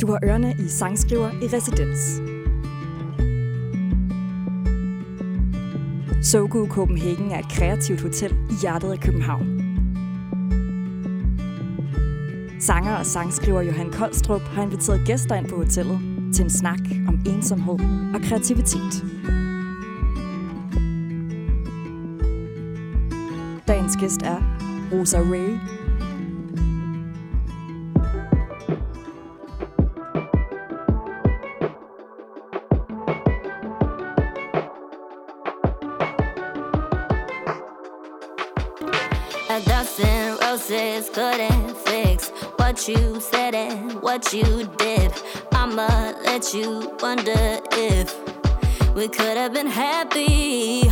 Du har ørerne i sangskriver i residens. Sogo Copenhagen er et kreativt hotel i hjertet af København. Sanger og sangskriver Johan Koldstrup har inviteret gæster ind på hotellet til en snak om ensomhed og kreativitet. Dagens gæst er Rosa Ray. What you said and what you did. I'ma let you wonder if we could have been happy.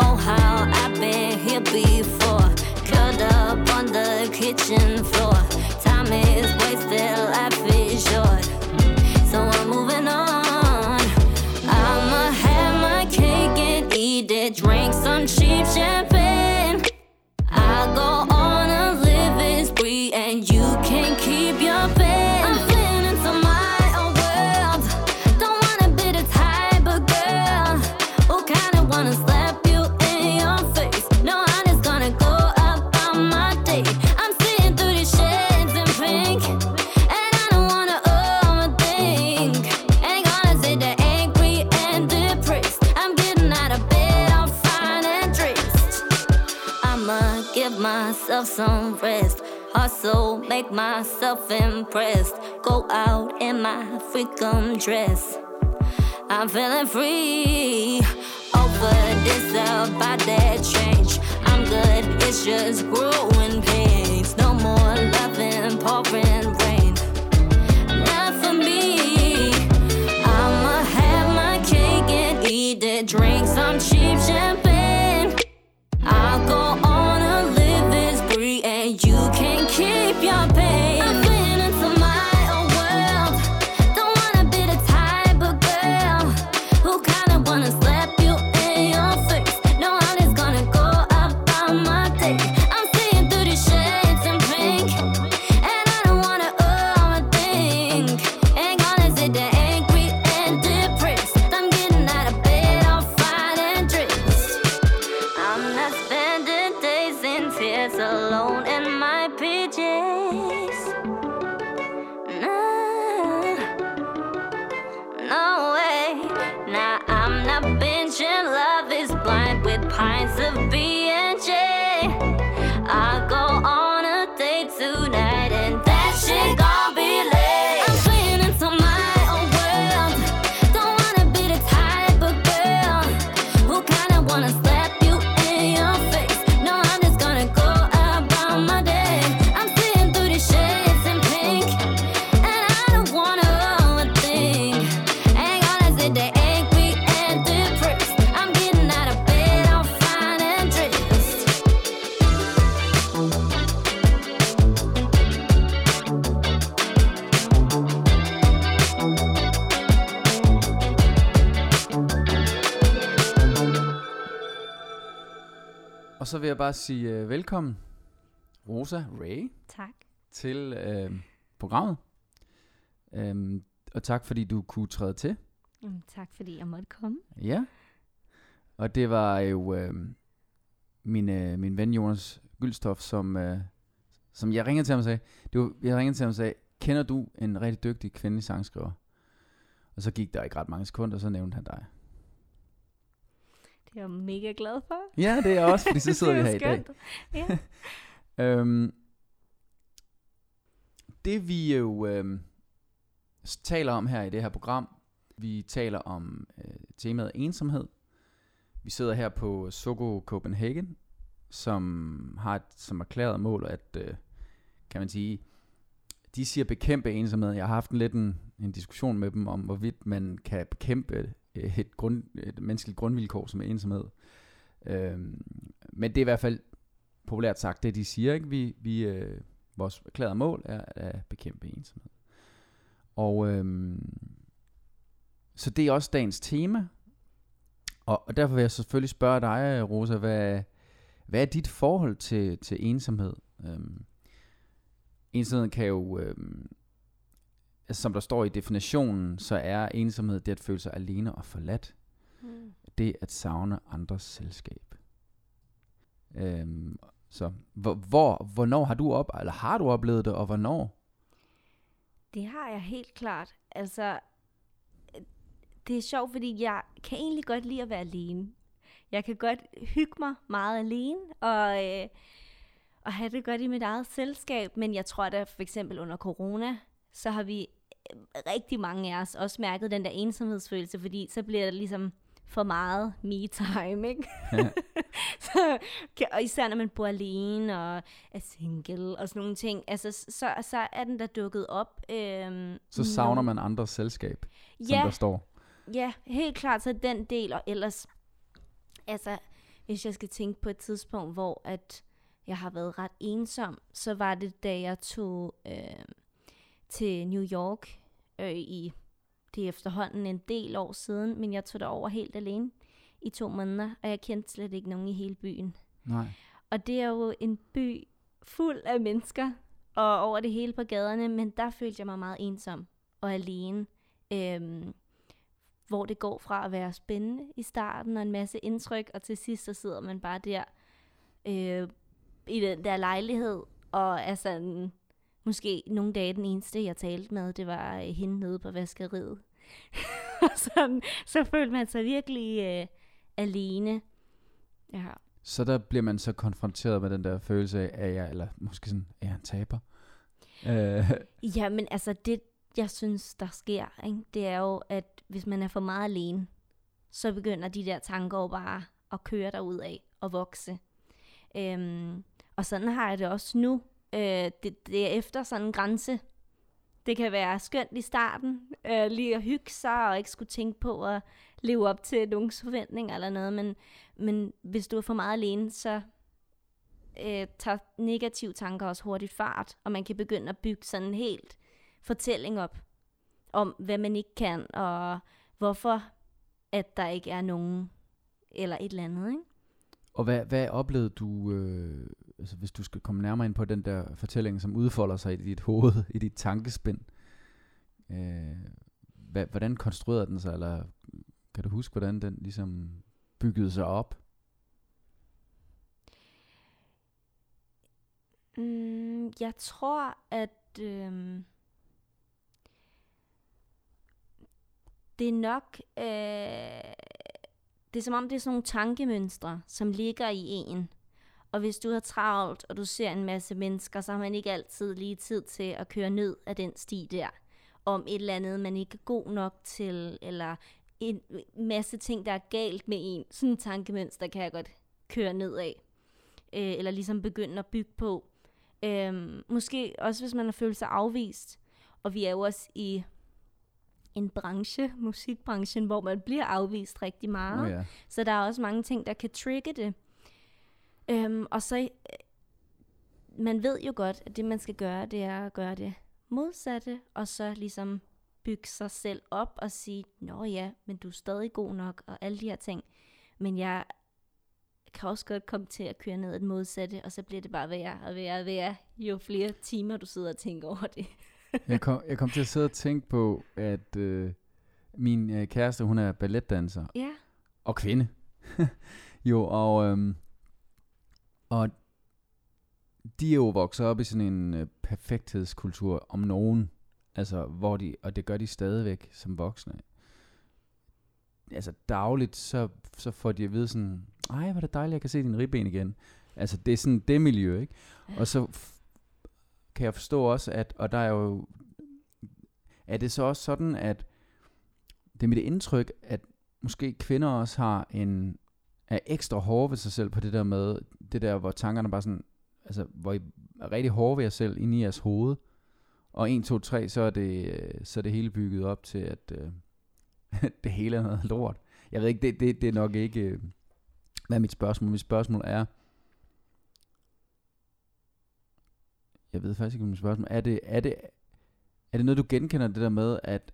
Oh, how I've been here before, curled up on the kitchen floor. Time is wasted, life is short. So I'm moving on. I'ma have my cake and eat it, drink some cheap champagne. Give myself some rest. Hustle, make myself impressed. Go out in my freakum dress. I'm feeling free. Over this, about that change. I'm good, it's just growing pains. No more loving, pouring Og så vil jeg bare sige uh, velkommen, Rosa Ray, Tak. til uh, programmet. Um, og tak fordi du kunne træde til. Mm, tak fordi jeg måtte komme. Ja. Og det var jo uh, min, uh, min ven Jonas Gyldstof, som, uh, som jeg ringede til ham og sagde, det var, jeg ringede til ham og sagde, kender du en rigtig dygtig kvindelig sangskriver? Og så gik der ikke ret mange sekunder, og så nævnte han dig. Det er jeg mega glad for. Ja, det er jeg også, fordi så sidder vi er her i dag. Ja. Øhm, det vi jo øhm, taler om her i det her program, vi taler om øh, temaet ensomhed. Vi sidder her på Sogo Copenhagen, som har et som erklæret mål at, øh, kan man sige, de siger bekæmpe ensomhed. Jeg har haft en lidt en, en diskussion med dem om, hvorvidt man kan bekæmpe Øh, et, grund, et menneskeligt grundvilkår som er ensomhed. Øhm, men det er i hvert fald populært sagt det, de siger. Ikke? Vi, vi, øh, vores erklærede mål er at bekæmpe ensomhed. Og øhm, så det er også dagens tema. Og, og derfor vil jeg selvfølgelig spørge dig, Rosa, hvad, hvad er dit forhold til, til ensomhed? Øhm, ensomhed kan jo... Øhm, som der står i definitionen, så er ensomhed det at føle sig alene og forladt. Mm. Det at savne andres selskab. Øhm, så hvor, hvor, hvornår har du op, eller har du oplevet det, og hvornår? Det har jeg helt klart. Altså, det er sjovt, fordi jeg kan egentlig godt lide at være alene. Jeg kan godt hygge mig meget alene, og, øh, og have det godt i mit eget selskab. Men jeg tror da for eksempel under corona, så har vi rigtig mange af os også mærket den der ensomhedsfølelse, fordi så bliver det ligesom for meget me-time, ikke? Ja. så, og især når man bor alene og er single og sådan nogle ting, altså, så, så er den der dukket op. Øhm, Så savner man andres selskab, som Ja, der står. ja, helt klart så den del, og ellers, altså, hvis jeg skal tænke på et tidspunkt, hvor at jeg har været ret ensom, så var det, da jeg tog øh, til New York øh, i, det er efterhånden en del år siden, men jeg tog derover helt alene i to måneder, og jeg kendte slet ikke nogen i hele byen. Nej. Og det er jo en by fuld af mennesker, og over det hele på gaderne, men der følte jeg mig meget ensom og alene. Øhm, hvor det går fra at være spændende i starten, og en masse indtryk, og til sidst så sidder man bare der øh, i den der lejlighed, og er sådan, måske nogle dage den eneste, jeg talte med, det var øh, hende nede på vaskeriet. Og sådan, så følte man sig virkelig øh, alene. Ja. Så der bliver man så konfronteret med den der følelse af, at jeg, eller måske sådan, er jeg en taber? Øh, Ja, men altså det, jeg synes, der sker, ikke? det er jo, at hvis man er for meget alene, så begynder de der tanker jo bare at køre derud af og vokse. Øhm, og sådan har jeg det også nu. Øh, det, det er efter sådan en grænse. Det kan være skønt i starten, øh, lige at hygge sig og ikke skulle tænke på at leve op til nogens forventninger eller noget, men, men hvis du er for meget alene, så øh, tager negative tanker også hurtigt fart, og man kan begynde at bygge sådan en helt fortælling op om, hvad man ikke kan, og hvorfor at der ikke er nogen, eller et eller andet, ikke? og hvad, hvad oplevede du, øh, altså hvis du skal komme nærmere ind på den der fortælling, som udfolder sig i dit hoved, i dit tankespind? Øh, hvad, hvordan konstruerede den sig, eller kan du huske, hvordan den ligesom byggede sig op? Mm, jeg tror, at øh, det er nok... Øh, det er som om, det er sådan nogle tankemønstre, som ligger i en. Og hvis du har travlt, og du ser en masse mennesker, så har man ikke altid lige tid til at køre ned af den sti der. Om et eller andet, man ikke er god nok til, eller en masse ting, der er galt med en. Sådan en tankemønster kan jeg godt køre ned af. Øh, eller ligesom begynde at bygge på. Øhm, måske også, hvis man har følt sig afvist. Og vi er jo også i en branche, musikbranchen, hvor man bliver afvist rigtig meget. Oh, ja. Så der er også mange ting, der kan trigge det. Øhm, og så, øh, man ved jo godt, at det man skal gøre, det er at gøre det modsatte, og så ligesom bygge sig selv op og sige, nå ja, men du er stadig god nok, og alle de her ting. Men jeg kan også godt komme til at køre ned det modsatte, og så bliver det bare værre og værre og værre, jo flere timer du sidder og tænker over det. jeg, kom, jeg kom til at sidde og tænke på, at øh, min øh, kæreste, hun er balletdanser, Ja, og kvinde. jo, og, øhm, og de er jo vokset op i sådan en øh, perfekthedskultur om nogen. Altså, hvor de, og det gør de stadigvæk som voksne. Altså dagligt, så, så får de at vide sådan, ej, hvor er det dejligt, jeg kan se din ribben igen. Altså, det er sådan det miljø, ikke? Og så f- kan jeg forstå også, at, og der er jo, er det så også sådan, at det er mit indtryk, at måske kvinder også har en, er ekstra hårde ved sig selv på det der med, det der, hvor tankerne bare sådan, altså, hvor I er rigtig hårde ved jer selv inde i jeres hoved. Og 1, 2, 3, så er det, så er det hele bygget op til, at øh, det hele er noget lort. Jeg ved ikke, det, det, det er nok ikke, øh, hvad er mit spørgsmål? Mit spørgsmål er, jeg ved faktisk ikke, hvad mit spørgsmål er. Det, er det, er det noget, du genkender det der med, at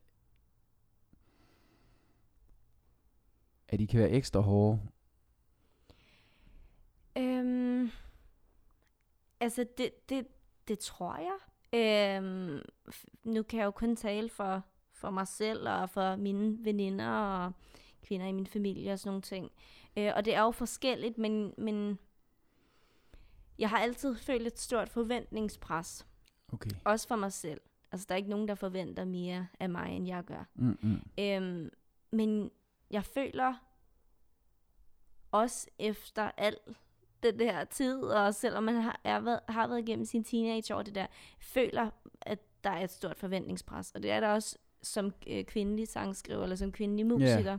at I kan være ekstra hårde? Altså, det, det, det tror jeg. Øhm, nu kan jeg jo kun tale for, for mig selv og for mine veninder og kvinder i min familie og sådan nogle ting. Øh, og det er jo forskelligt, men, men jeg har altid følt et stort forventningspres. Okay. Også for mig selv. Altså, der er ikke nogen, der forventer mere af mig, end jeg gør. Mm, mm. Øhm, men jeg føler også efter al den der tid, og selvom man har, er været, har været igennem sin teenageår, det der, føler, at der er et stort forventningspres. Og det er der også som øh, kvindelig sangskriver, eller som kvindelig musiker. Yeah.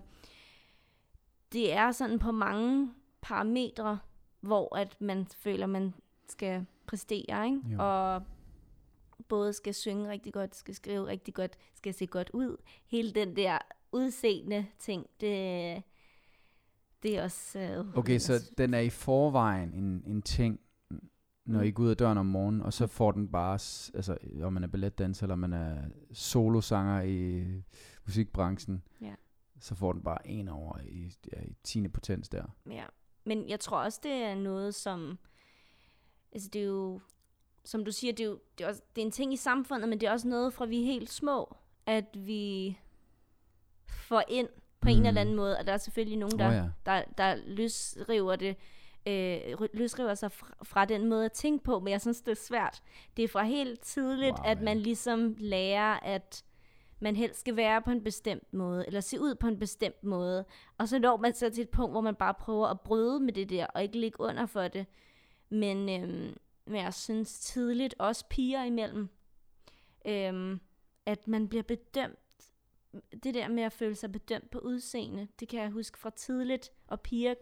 Det er sådan på mange parametre, hvor at man føler, man skal præstere, ikke? Jo. Og både skal synge rigtig godt, skal skrive rigtig godt, skal se godt ud. Hele den der udseende ting, det, det er også... Øh, Okay, så den er i forvejen en, en ting, når Mm. I går ud af døren om morgenen, og så får den bare, altså om man er balletdanser, eller man er solosanger i musikbranchen, Ja. så får den bare en over i, ja, i 10. potens der. Ja, men jeg tror også, det er noget, som... Altså, det er jo... Som du siger, det er, jo, det, er også, det er en ting i samfundet, men det er også noget fra vi er helt små, at vi får ind på mm. en Mm. eller anden måde. Og der er selvfølgelig nogen, der, Åh ja. der, der løsriver det øh, løsriver sig fra, fra den måde at tænke på, men jeg synes, det er svært. Det er fra helt tidligt, Wow, at ja. man ligesom lærer, at man helst skal være på en bestemt måde, eller se ud på en bestemt måde. Og så når man så til et punkt, hvor man bare prøver at bryde med det der, og ikke ligge under for det. Men, øhm, men jeg synes tidligt, også piger imellem, øhm, at man bliver bedømt. Det der med at føle sig bedømt på udseende, det kan jeg huske fra tidligt, og piger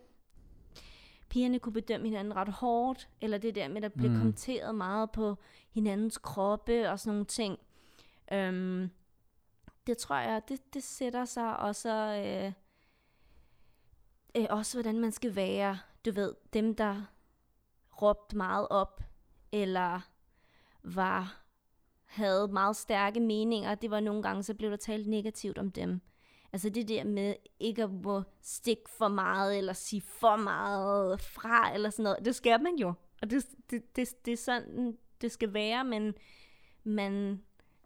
pigerne kunne bedømme hinanden ret hårdt, eller det der med, at Mm. mm. kommenteret meget på hinandens kroppe og sådan nogle ting. Øhm, det tror jeg, det, det sætter sig, og så øh, øh, også, hvordan man skal være. Du ved, dem, der råbte meget op, eller var havde meget stærke meninger, det var nogle gange, så blev der talt negativt om dem. Altså det der med ikke at må stikke for meget, eller sige for meget fra, eller sådan noget. Det skal man jo. Og det, det, det, det er sådan, det skal være, men man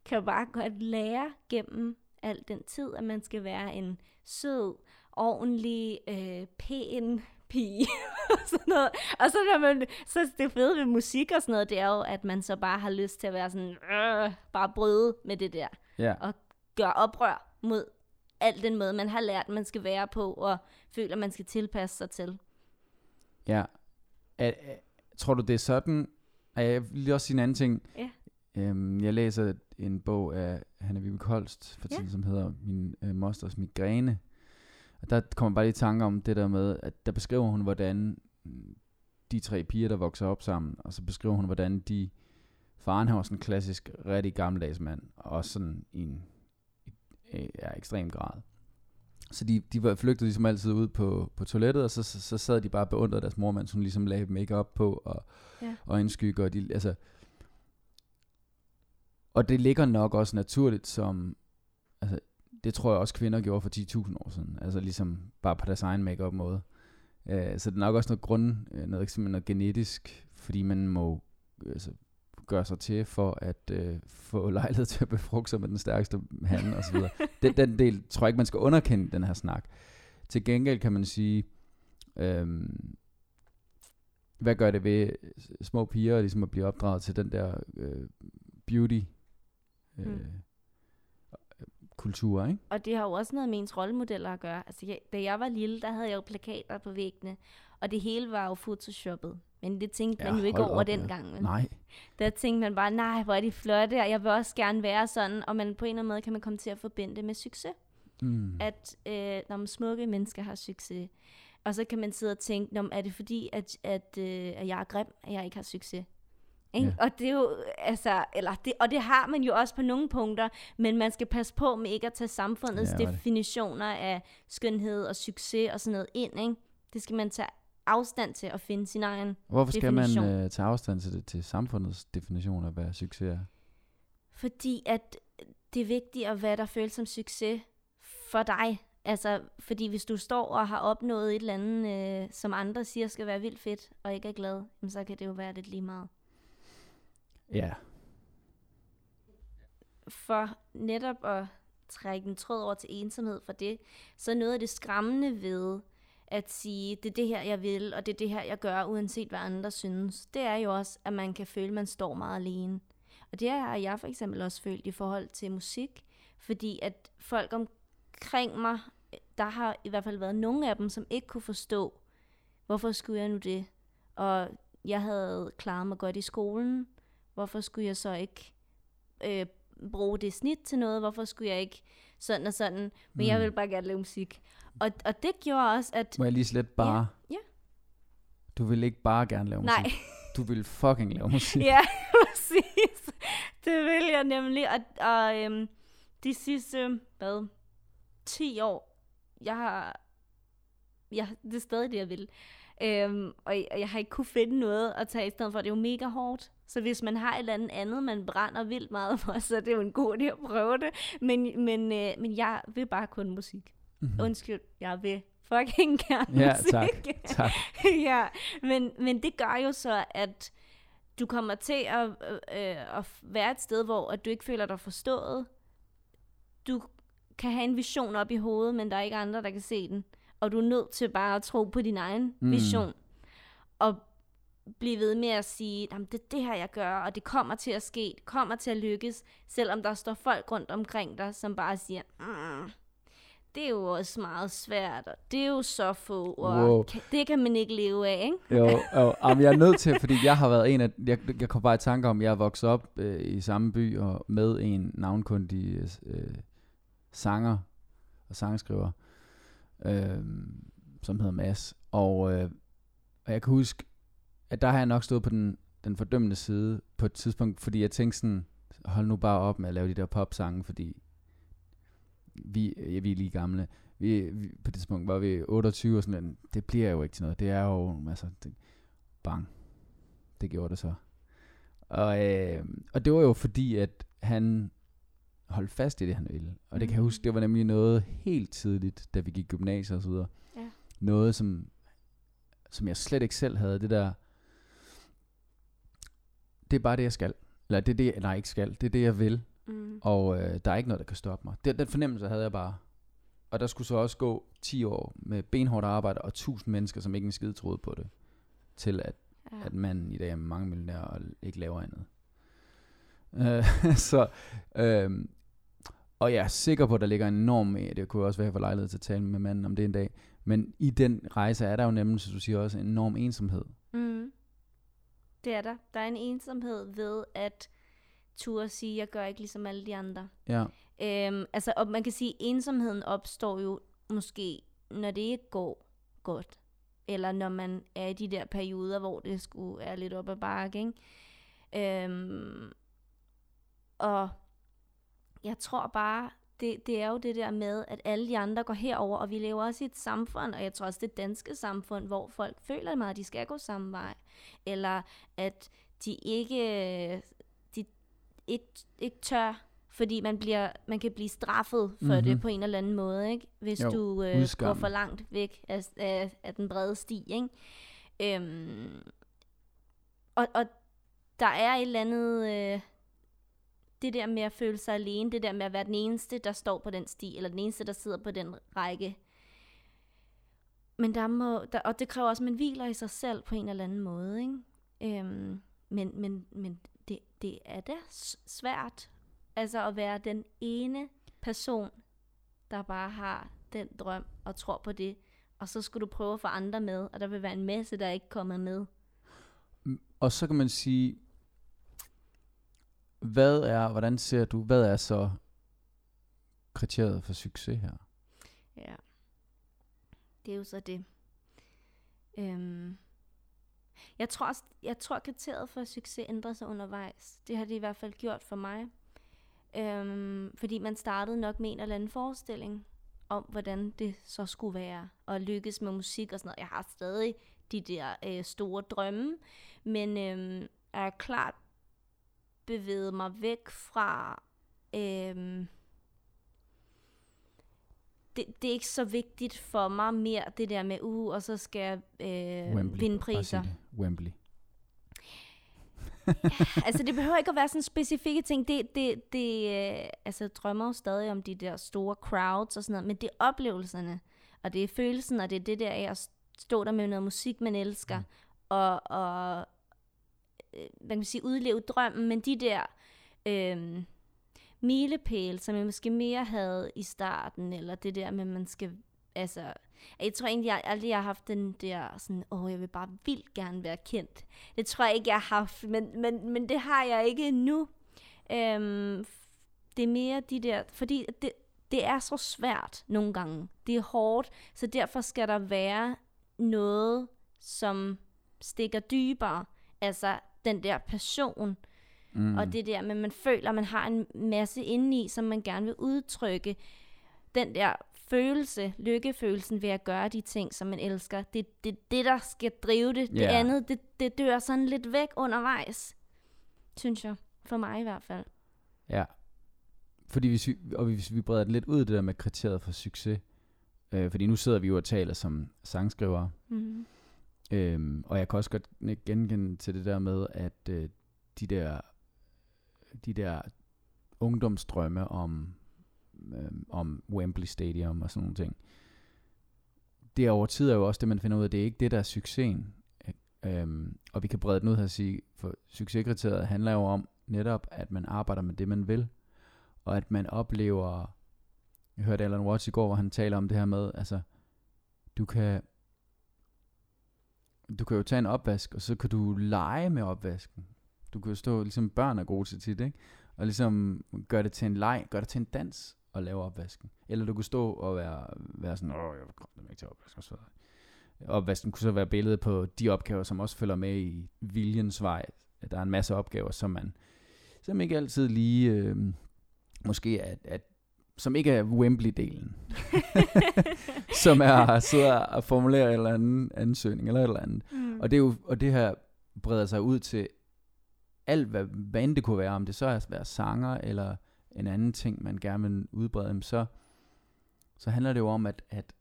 kan bare godt lære gennem al den tid, at man skal være en sød, ordentlig, øh, pæn pige. og sådan noget. Og så, når man, så det fede ved musik og sådan noget, det er jo, at man så bare har lyst til at være sådan, øh, bare bryde med det der Ja. gøre oprør mod al den måde, man har lært, man skal være på, og føler, man skal tilpasse sig til. Ja. Er, er, tror du, det er sådan? Jeg vil også sige en anden ting. Ja. Øhm, jeg læser en bog af Hanne Vibeke Holst, for Ja. tiden, som hedder Min øh, mosters migræne. Og der kommer bare lige i tanke om det der med, at der beskriver hun, hvordan de tre piger, der vokser op sammen, og så beskriver hun, hvordan de, faren har sådan en klassisk, rigtig gammeldags mand, og også sådan i en ja, ekstrem grad. Så de, de var flygtet ligesom altid ud på, på toilettet, og så, så, så sad de bare og beundrede deres mor, mens hun ligesom lagde make på, og, Ja. og indskygge, og de, altså, og det ligger nok også naturligt som, det tror jeg også kvinder gjorde for 10.000 år siden, altså ligesom bare på deres egen make måde. Uh, så det er nok også noget grund, øh, noget, simpelthen noget genetisk, fordi man må altså, gøre sig til for at uh, få lejlighed til at befrugte sig med den stærkeste hand og så videre. den, den del tror jeg ikke, man skal underkende den her snak. Til gengæld kan man sige, øhm, hvad gør det ved små piger ligesom at blive opdraget til den der øh, beauty øh, Mm. Kultur, ikke? Og det har jo også noget med ens rollemodeller at gøre. Altså, jeg, da jeg var lille, der havde jeg jo plakater på væggene, og det hele var jo photoshoppet. Men det tænkte Ja, man jo ikke over op, dengang. vel? Nej. Der tænkte man bare, nej, hvor er de flotte, og jeg vil også gerne være sådan. Og man, på en eller anden måde kan man komme til at forbinde det med succes. Mm. at øh, når man smukke mennesker har succes. Og så kan man sidde og tænke, "Nå, men er det fordi, at, at, øh, at jeg er grim, at jeg ikke har succes? Ikke? Ja. Og det er jo, altså, eller det, og det har man jo også på nogle punkter, men man skal passe på med ikke at tage samfundets Ja, definitioner af skønhed og succes og sådan noget ind, ikke? Det skal man tage afstand til at finde sin egen. Hvorfor skal man definition. øh, tage afstand til, det, til samfundets definition af, hvad succes er? Fordi at det er vigtigt, hvad der føles som succes for dig. Altså, fordi hvis du står og har opnået et eller andet, øh, som andre siger skal være vildt fedt, og ikke er glad, jamen, så kan det jo være lidt lige meget. Ja. for netop at trække en tråd over til ensomhed for det, så er noget af det skræmmende ved at sige, det er det her, jeg vil, og det er det her, jeg gør, uanset hvad andre synes, det er jo også, at man kan føle, at man står meget alene. Og det har jeg for eksempel også følt i forhold til musik, fordi at folk omkring mig, der har i hvert fald været nogle af dem, som ikke kunne forstå, hvorfor skulle jeg nu det? Og jeg havde klaret mig godt i skolen, hvorfor skulle jeg så ikke øh, bruge det snit til noget? Hvorfor skulle jeg ikke sådan og sådan? Men mm. jeg vil bare gerne lave musik. Og, og det gjorde også, at... Må jeg lige slet bare... Ja, ja. Du vil ikke bare gerne lave musik. Nej. Du vil fucking lave musik. ja, præcis. Det vil jeg nemlig. Og, og øhm, de sidste, hvad, 10 år, jeg har... Ja, det er stadig det, jeg vil. Øhm, og jeg, jeg har ikke kunne finde noget at tage i stedet for. Det er jo mega hårdt. Så hvis man har et eller andet andet, man brænder vildt meget for, så er det jo en god idé at prøve det. Men, men, øh, men jeg vil bare kun musik. Mm-hmm. Undskyld, jeg vil fucking gerne Ja, musik. tak. tak. ja, men, men det gør jo så, at du kommer til at, øh, at være et sted, hvor at du ikke føler dig forstået. Du kan have en vision op i hovedet, men der er ikke andre, der kan se den. Og du er nødt til bare at tro på din egen Mm. mm. vision. Og blive ved med at sige, at det er det her, jeg gør, og det kommer til at ske, det kommer til at lykkes, selvom der står folk rundt omkring dig, som bare siger, mm, det er jo også meget svært, og det er jo så få, og Wow. kan, det kan man ikke leve af, ikke? Jo, jo jamen, jeg er nødt til, fordi jeg har været en af, jeg, jeg kom bare i tanke om, jeg er vokset op øh, i samme by og med en navnkundig øh, sanger og sangskriver, øh, som hedder Mads. Og, øh, og jeg kan huske, at der har jeg nok stået på den, den fordømmende side på et tidspunkt, fordi jeg tænkte sådan, hold nu bare op med at lave de der popsange, fordi vi, ja, vi er lige gamle. Vi, vi, på det tidspunkt var vi 28 og sådan noget. Det bliver jo ikke til noget. Det er jo, altså, det, bang. Det gjorde det så. Og, øh, og det var jo fordi, at han holdt fast i det, han ville. Og det kan jeg huske, det var nemlig noget helt tidligt, da vi gik gymnasiet og så videre. Ja. Noget, som, som jeg slet ikke selv havde. Det der, det er bare det, jeg skal. Eller det er det, nej, ikke skal. Det er det, jeg vil. Mm. Og øh, der er ikke noget, der kan stoppe mig. Den, den fornemmelse havde jeg bare. Og der skulle så også gå 10 år med benhårdt arbejde og 1000 mennesker, som ikke en skid troede på det, til at, Ja. at man i dag er mange millionær og ikke laver andet. Øh, så, øh, og jeg er sikker på, at der ligger en enorm, det kunne også være for lejlighed til at tale med manden om det en dag, men i den rejse er der jo nemlig, så du siger også, en enorm ensomhed. Mm. Det er der. Der er en ensomhed ved at turde sige, jeg gør ikke ligesom alle de andre. Ja, Øhm, altså, og man kan sige, at ensomheden opstår jo måske, når det ikke går godt. Eller når man er i de der perioder, hvor det skulle er lidt op ad bakke, ikke? Øhm, og jeg tror bare, det, det er jo det der med, at alle de andre går herover, og vi lever også i et samfund, og jeg tror også det danske samfund, hvor folk føler meget, at de skal gå samme vej. Eller at de ikke, de ikke, ikke tør, fordi man, bliver, man kan blive straffet for mm-hmm. Mhm. det på en eller anden måde, ikke? hvis Jo, du øh, går for langt væk af, af, af den brede sti. Ikke? Øhm, og, og der er et eller andet... Øh, det der med at føle sig alene, det der med at være den eneste, der står på den sti, eller den eneste, der sidder på den række. Men der må, der, og det kræver også, at man hviler i sig selv på en eller anden måde. Ikke? Øhm, men men, men det, det er da svært altså at være den ene person, der bare har den drøm og tror på det. Og så skulle du prøve at få andre med, og der vil være en masse, der ikke kommer med. Og så kan man sige, hvad er, hvordan ser du, hvad er så kriteriet for succes her? Ja. Det er jo så det. Øhm. Jeg tror, også, jeg tror kriteriet for succes ændrer sig undervejs. Det har det i hvert fald gjort for mig. Øhm, fordi man startede nok med en eller anden forestilling om, hvordan det så skulle være. Og lykkes med musik og sådan noget. Jeg har stadig de der øh, store drømme. Men øhm, er klart bevæget mig væk fra... Øhm, det, det er ikke så vigtigt for mig mere, det der med, uh, og så skal jeg øh, vinde Bare sig priser. Wembley. altså det behøver ikke at være sådan specifikke ting. Det, det, det øh, altså drømmer jo stadig om de der store crowds og sådan noget, men det er oplevelserne, og det er følelsen, og det er det der af at stå der med noget musik, man elsker, mm. og, og hvad kan man sige, udleve drømmen, men de der øh, milepæl, som jeg måske mere havde i starten, eller det der med, at man skal, altså, jeg tror egentlig, jeg aldrig har haft den der sådan, åh, oh, jeg vil bare vildt gerne være kendt. Det tror jeg ikke, jeg har haft, men, men, men det har jeg ikke endnu. Øhm, det er mere de der, fordi det, det er så svært nogle gange. Det er hårdt, så derfor skal der være noget, som stikker dybere. Altså den der passion, mm. og det der med, man føler, man har en masse indeni, som man gerne vil udtrykke. Den der følelse, lykkefølelsen ved at gøre de ting, som man elsker, det er det, det, der skal drive det. Yeah. Det andet, det, det dør sådan lidt væk undervejs, synes jeg. For mig i hvert fald. Ja. Fordi hvis vi, og hvis vi breder det lidt ud, det der med kriteriet for succes, øh, fordi nu sidder vi jo og taler som sangskrivere, mm-hmm øhm, og jeg kan også godt genkende til det der med, at øh, de der de der ungdomsdrømme om øh, om Wembley Stadium og sådan nogle ting. Det er over tid er jo også det, man finder ud af, det er ikke det, der er succesen. Øhm, og vi kan brede den ud her og sige, for succeskriteriet handler jo om netop, at man arbejder med det, man vil, og at man oplever, jeg hørte Alan Watts i går, hvor han taler om det her med, altså, du kan, du kan jo tage en opvask, og så kan du lege med opvasken. Du kan jo stå, ligesom børn er gode til tit, ikke? Og ligesom gøre det til en leg, gøre det til en dans at lave opvasken. Eller du kunne stå og være, være sådan, åh, jeg kommer ikke til opvasken. Så opvasken kunne så være billedet på de opgaver, som også følger med i viljens vej. Der er en masse opgaver, som man som ikke altid lige, øh, måske at, at som ikke er Wembley-delen. som er sidder og formulerer en eller anden ansøgning eller et eller andet. Mm. Og det er jo, og det her breder sig ud til alt, hvad, hvad end det kunne være, om det så er at være sanger eller en anden ting, man gerne vil udbrede, så, så handler det jo om, at, at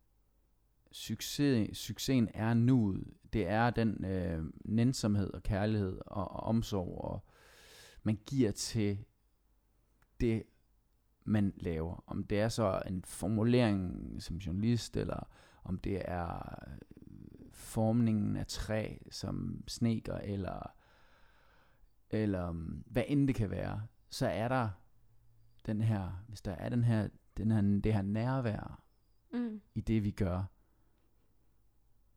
succes, succesen er nuet. Det er den øh, nænsomhed og kærlighed og, og omsorg, og man giver til det, man laver. Om det er så en formulering som journalist, eller om det er formningen af træ som sneker, eller, eller hvad end det kan være, så er der den her, hvis der er den her, den her, det her nærvær mm. i det, vi gør,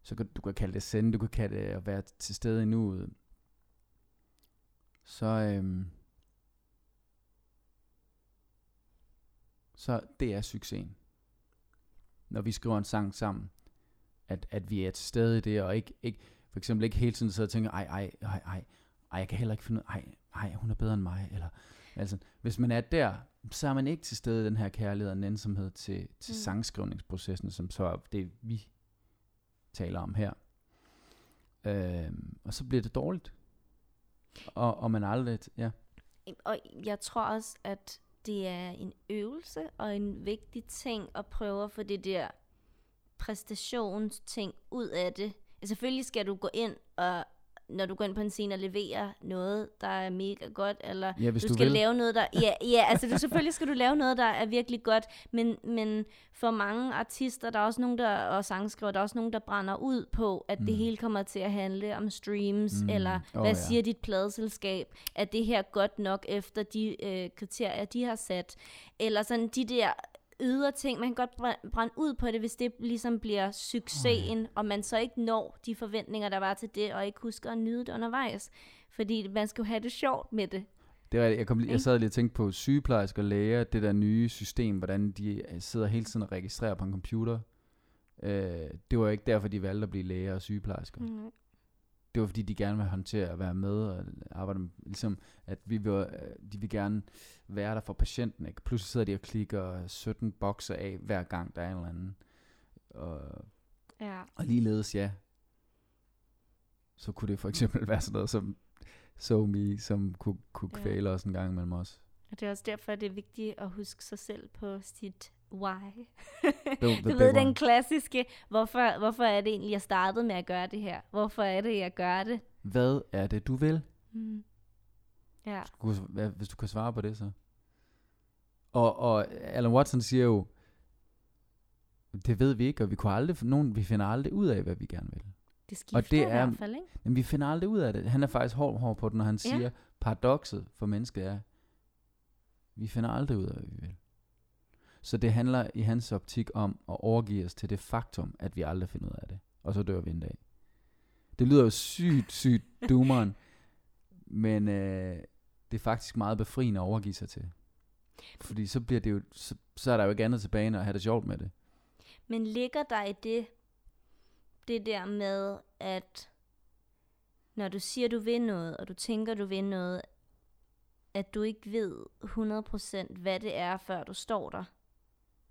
så kan du kan kalde det sende, du kan kalde det at være til stede i nuet, så, øhm, så det er succesen. Når vi skriver en sang sammen, at, at vi er til stede i det, og ikke, ikke for eksempel ikke hele tiden sidder og tænker, ej, ej, ej, ej, ej, jeg kan heller ikke finde ud ej, ej, hun er bedre end mig, eller, altså, hvis man er der, så er man ikke til stede i den her kærlighed og nænsomhed til, til mm. sangskrivningsprocessen, som så er det, vi taler om her. Øhm, og så bliver det dårligt. Og, og man aldrig, ja. Og jeg tror også, at det er en øvelse og en vigtig ting at prøve at få det der præstationsting ud af det. Altså, selvfølgelig skal du gå ind og når du går ind på en scene og leverer noget, der er mega godt, eller ja, du, du skal vil. lave noget, der... Ja, ja altså du, selvfølgelig skal du lave noget, der er virkelig godt, men, men for mange artister, der er også nogen, der, og sangskriver, der er også nogen, der brænder ud på, at mm. det hele kommer til at handle om streams, mm. eller oh, hvad ja. siger dit pladeselskab, at det her godt nok efter de øh, kriterier, de har sat, eller sådan de der ydre ting. Man kan godt brænde ud på det, hvis det ligesom bliver succesen, og man så ikke når de forventninger, der var til det, og ikke husker at nyde det undervejs. Fordi man skal jo have det sjovt med det. Det var, jeg, kom, jeg sad lige og tænkte på sygeplejersker og læger, det der nye system, hvordan de øh, sidder hele tiden og registrerer på en computer. Øh, det var ikke derfor, de valgte at blive læger og sygeplejersker. Mm det var fordi, de gerne vil håndtere at være med og arbejde med, ligesom, at vi vil, øh, de vil gerne være der for patienten, ikke? Pludselig sidder de og klikker 17 bokser af, hver gang der er en eller anden. Og, ja. og ligeledes, ja, så kunne det for eksempel være sådan noget som So Me, som kunne, kunne kvæle ja. os en gang imellem os. Og det er også derfor, det er vigtigt at huske sig selv på sit why. du ved den klassiske, hvorfor, hvorfor er det egentlig, jeg startede med at gøre det her? Hvorfor er det, jeg gør det? Hvad er det, du vil? Mm. Ja. Hvis du kan svare på det, så. Og, og Alan Watson siger jo, det ved vi ikke, og vi, kunne aldrig, nogen, vi finder aldrig ud af, hvad vi gerne vil. Det skifter Og det i er- hvert fald, ikke? Men vi finder aldrig ud af det. Han er faktisk hård, hård på det, når han Ja. siger, paradokset for mennesket er, vi finder aldrig ud af, hvad vi vil. Så det handler i hans optik om at overgive os til det faktum, at vi aldrig finder ud af det. Og så dør vi en dag. Det lyder jo sygt, sygt dummeren, men øh, det er faktisk meget befriende at overgive sig til. Fordi så bliver det jo, så, så er der jo ikke andet tilbage, end at have det sjovt med det. Men ligger der i det, det der med, at når du siger, du vil noget, og du tænker, du vil noget, at du ikke ved 100% hvad det er, før du står der?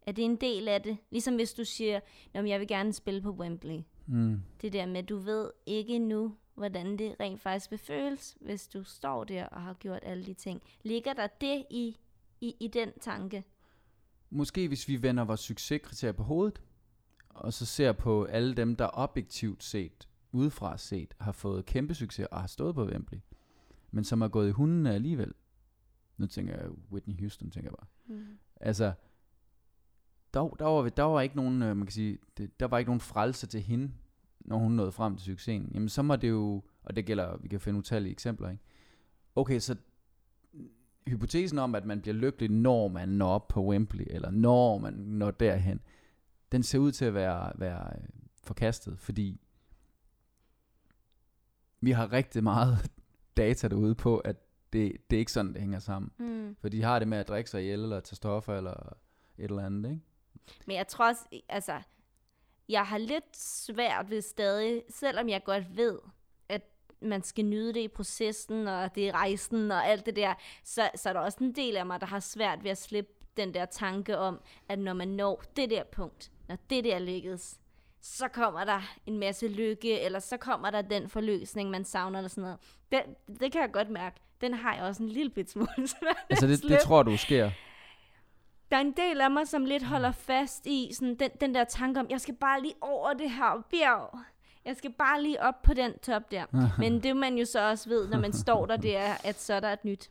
Er det en del af det? Ligesom hvis du siger, at jeg vil gerne spille på Wembley. Mm. Det der med, at du ved ikke nu, hvordan det rent faktisk vil føles, hvis du står der og har gjort alle de ting. Ligger der det i, i, i den tanke? Måske hvis vi vender vores succeskriterier på hovedet, og så ser på alle dem, der objektivt set, udefra set, har fået kæmpe succes og har stået på Wembley, men som er gået i hundene alligevel. Nu tænker jeg Whitney Houston, tænker jeg bare. Mm. Altså, der, der, var, der var ikke nogen, øh, man kan sige, det, der var ikke nogen frelse til hende, når hun nåede frem til succesen. Jamen så må det jo, og det gælder, vi kan finde utallige eksempler, ikke? Okay, så hypotesen om, at man bliver lykkelig, når man når op på Wembley, eller når man når derhen, den ser ud til at være, være øh, forkastet, fordi vi har rigtig meget data derude på, at det, det er ikke sådan, det hænger sammen. Mm. For de har det med at drikke sig ihjel, eller tage stoffer, eller et eller andet, ikke? Men jeg tror også, altså, jeg har lidt svært ved stadig, selvom jeg godt ved, at man skal nyde det i processen, og det er rejsen, og alt det der, så, så er der også en del af mig, der har svært ved at slippe den der tanke om, at når man når det der punkt, når det der lykkes, så kommer der en masse lykke, eller så kommer der den forløsning, man savner, eller sådan noget. Den, det kan jeg godt mærke. Den har jeg også en lille bit smule Altså det, det tror du sker. Der er en del af mig, som lidt holder fast i sådan den, den der tanke om, jeg skal bare lige over det her bjerg. Jeg skal bare lige op på den top der. Men det man jo så også ved, når man står der, det er, at så er der et nyt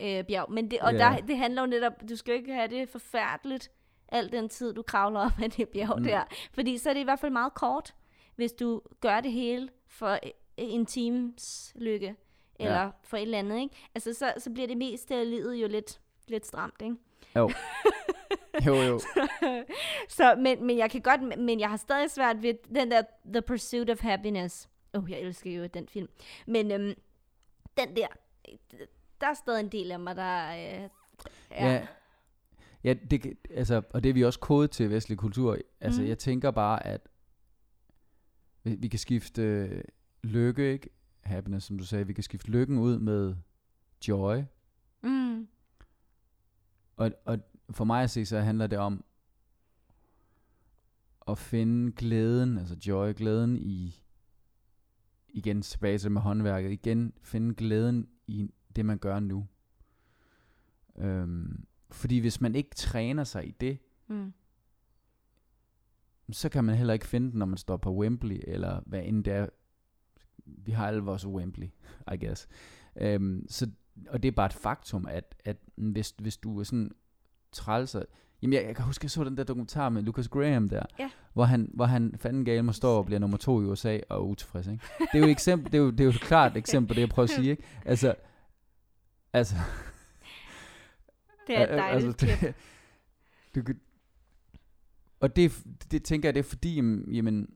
øh, bjerg. Men det, og Ja. der, det handler jo netop, du skal jo ikke have det forfærdeligt, al den tid, du kravler op ad det bjerg Mm. mm. der. Fordi så er det i hvert fald meget kort, hvis du gør det hele for øh, en times lykke. Eller Ja. for et eller andet, ikke? Altså, så, så bliver det meste af livet jo lidt, lidt stramt, ikke? Jo. jo, jo. så, men, men jeg kan godt, men jeg har stadig svært ved den der The Pursuit of Happiness. Åh, oh, jeg elsker jo den film. Men øhm, den der, der er stadig en del af mig, der øh, er... Ja, ja det, altså, og det er vi også kodet til vestlig kultur. Altså, Mhm. jeg tænker bare, at vi, vi kan skifte øh, lykke, ikke? Happiness, som du sagde. Vi kan skifte lykken ud med joy. Og, og for mig at se, så handler det om at finde glæden, altså joy, glæden i, igen tilbage til med håndværket, igen finde glæden i det, man gør nu. Øhm, fordi hvis man ikke træner sig i det, mm, så kan man heller ikke finde den, når man står på Wembley, eller hvad end det er. Vi har alle vores Wembley, I guess. Øhm, så, og det er bare et faktum, at, at hvis, hvis du er sådan træls, og- Jamen, jeg, jeg kan huske, jeg så den der dokumentar med Lucas Graham der, Ja. hvor han, hvor han fanden gale må stå og bliver nummer to i USA og er utilfreds, ikke? Det er jo et eksempel, det er jo, det er jo et klart eksempel på det, jeg prøver at sige, ikke? Altså, altså, det er et dejligt klip. det, du, kan- og det, det tænker jeg, det er fordi, jamen, jamen,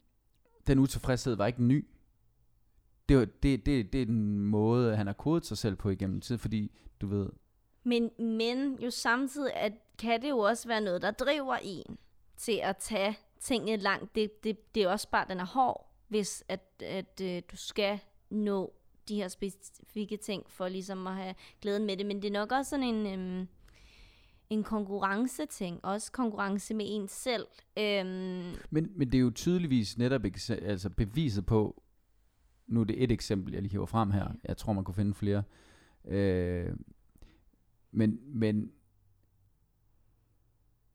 den utilfredshed var ikke ny. Det, det, det, det er den måde, han har kodet sig selv på igennem tid, fordi du ved, Men, men jo samtidig at, kan det jo også være noget, der driver en til at tage tingene langt. Det, det, det er også bare, den er hård, hvis at, at øh, du skal nå de her specifikke ting, for ligesom at have glæden med det. Men det er nok også sådan en, øhm, en konkurrenceting, også konkurrence med en selv. Øhm, men, men det er jo tydeligvis netop altså beviset på, nu er det et eksempel, jeg lige hiver frem her, jeg tror, man kunne finde flere, øh, men, men,